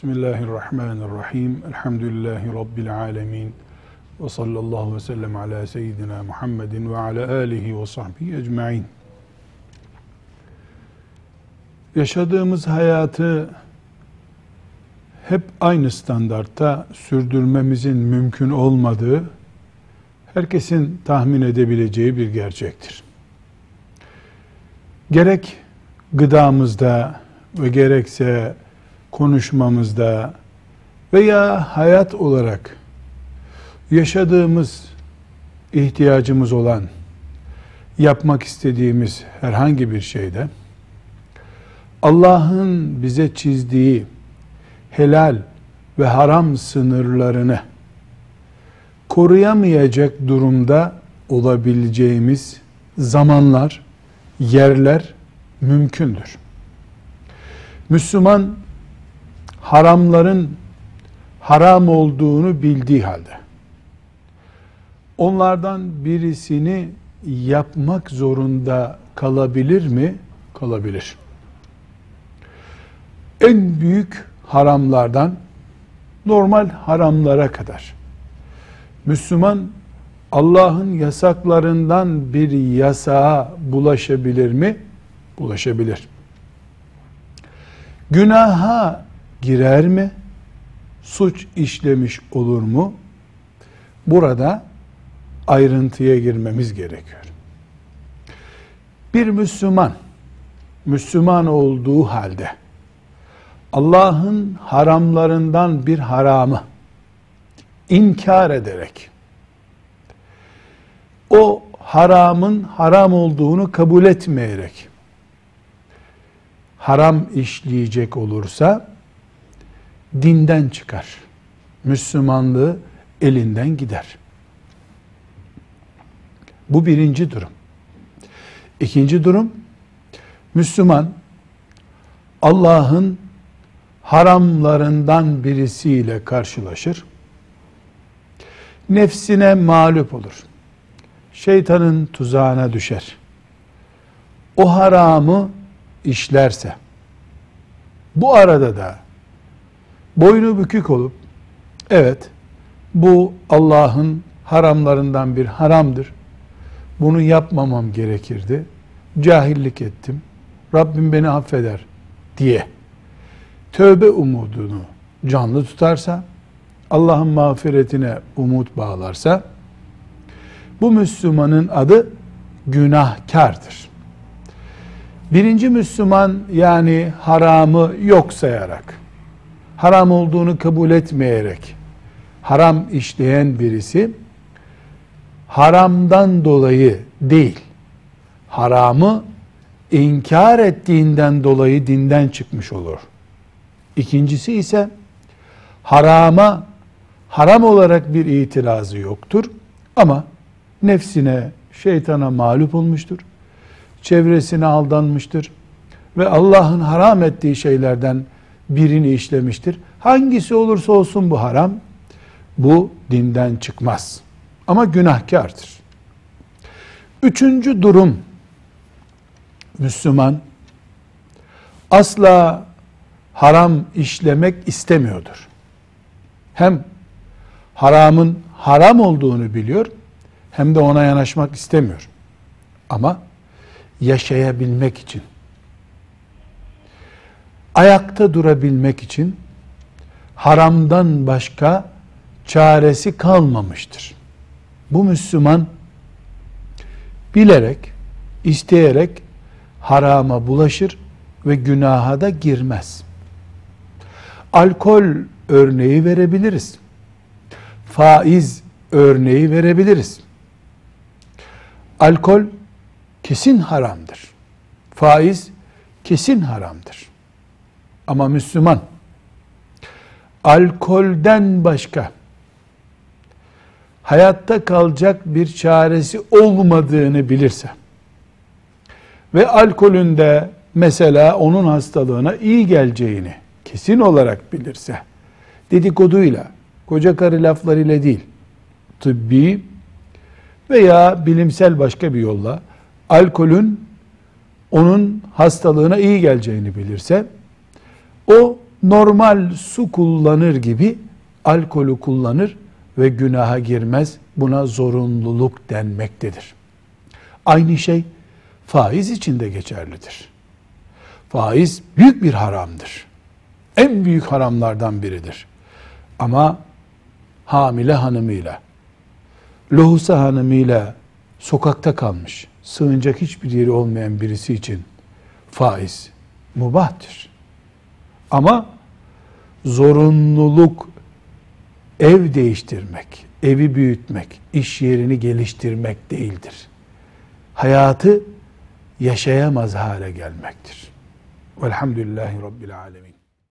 Bismillahirrahmanirrahim. Elhamdülillahi Rabbil alemin. Ve sallallahu ve sellem ala seyyidina Muhammedin ve ala alihi ve sahbihi ecma'in. Yaşadığımız hayatı hep aynı standartta sürdürmemizin mümkün olmadığı herkesin tahmin edebileceği bir gerçektir. Gerek gıdamızda ve gerekse konuşmamızda veya hayat olarak yaşadığımız ihtiyacımız olan yapmak istediğimiz herhangi bir şeyde Allah'ın bize çizdiği helal ve haram sınırlarını koruyamayacak durumda olabileceğimiz zamanlar, yerler mümkündür. Müslüman haramların haram olduğunu bildiği halde onlardan birisini yapmak zorunda kalabilir mi? Kalabilir. En büyük haramlardan normal haramlara kadar Müslüman Allah'ın yasaklarından bir yasağa bulaşabilir mi? Bulaşabilir. Günaha girer mi? Suç işlemiş olur mu? Burada ayrıntıya girmemiz gerekiyor. Bir Müslüman Müslüman olduğu halde Allah'ın haramlarından bir haramı inkar ederek o haramın haram olduğunu kabul etmeyerek haram işleyecek olursa dinden çıkar. Müslümanlığı elinden gider. Bu birinci durum. İkinci durum, Müslüman Allah'ın haramlarından birisiyle karşılaşır. Nefsine mağlup olur. Şeytanın tuzağına düşer. O haramı işlerse, bu arada da boynu bükük olup, evet bu Allah'ın haramlarından bir haramdır, bunu yapmamam gerekirdi, cahillik ettim, Rabbim beni affeder diye. Tövbe umudunu canlı tutarsa, Allah'ın mağfiretine umut bağlarsa, bu Müslümanın adı günahkardır. Birinci Müslüman yani haramı yok sayarak, haram olduğunu kabul etmeyerek, haram işleyen birisi, haramdan dolayı değil, haramı inkar ettiğinden dolayı dinden çıkmış olur. İkincisi ise harama haram olarak bir itirazı yoktur ama nefsine, şeytana mağlup olmuştur çevresine aldanmıştır ve Allah'ın haram ettiği şeylerden birini işlemiştir. Hangisi olursa olsun bu haram, bu dinden çıkmaz. Ama günahkardır. Üçüncü durum, Müslüman asla haram işlemek istemiyordur. Hem haramın haram olduğunu biliyor, hem de ona yanaşmak istemiyor. Ama yaşayabilmek için, ayakta durabilmek için haramdan başka çaresi kalmamıştır. Bu Müslüman bilerek, isteyerek harama bulaşır ve günaha da girmez. Alkol örneği verebiliriz. Faiz örneği verebiliriz. Alkol kesin haramdır. Faiz kesin haramdır. Ama Müslüman. Alkolden başka. Hayatta kalacak bir çaresi olmadığını bilirse. Ve alkolün de mesela onun hastalığına iyi geleceğini kesin olarak bilirse. Dedikoduyla, koca karı laflarıyla değil, tıbbi veya bilimsel başka bir yolla alkolün onun hastalığına iyi geleceğini bilirse o normal su kullanır gibi alkolü kullanır ve günaha girmez. Buna zorunluluk denmektedir. Aynı şey faiz için de geçerlidir. Faiz büyük bir haramdır. En büyük haramlardan biridir. Ama hamile hanımıyla, lohusa hanımıyla sokakta kalmış, sığınacak hiçbir yeri olmayan birisi için faiz mubahtır. Ama zorunluluk ev değiştirmek, evi büyütmek, iş yerini geliştirmek değildir. Hayatı yaşayamaz hale gelmektir. Velhamdülillahi Rabbil Alemin.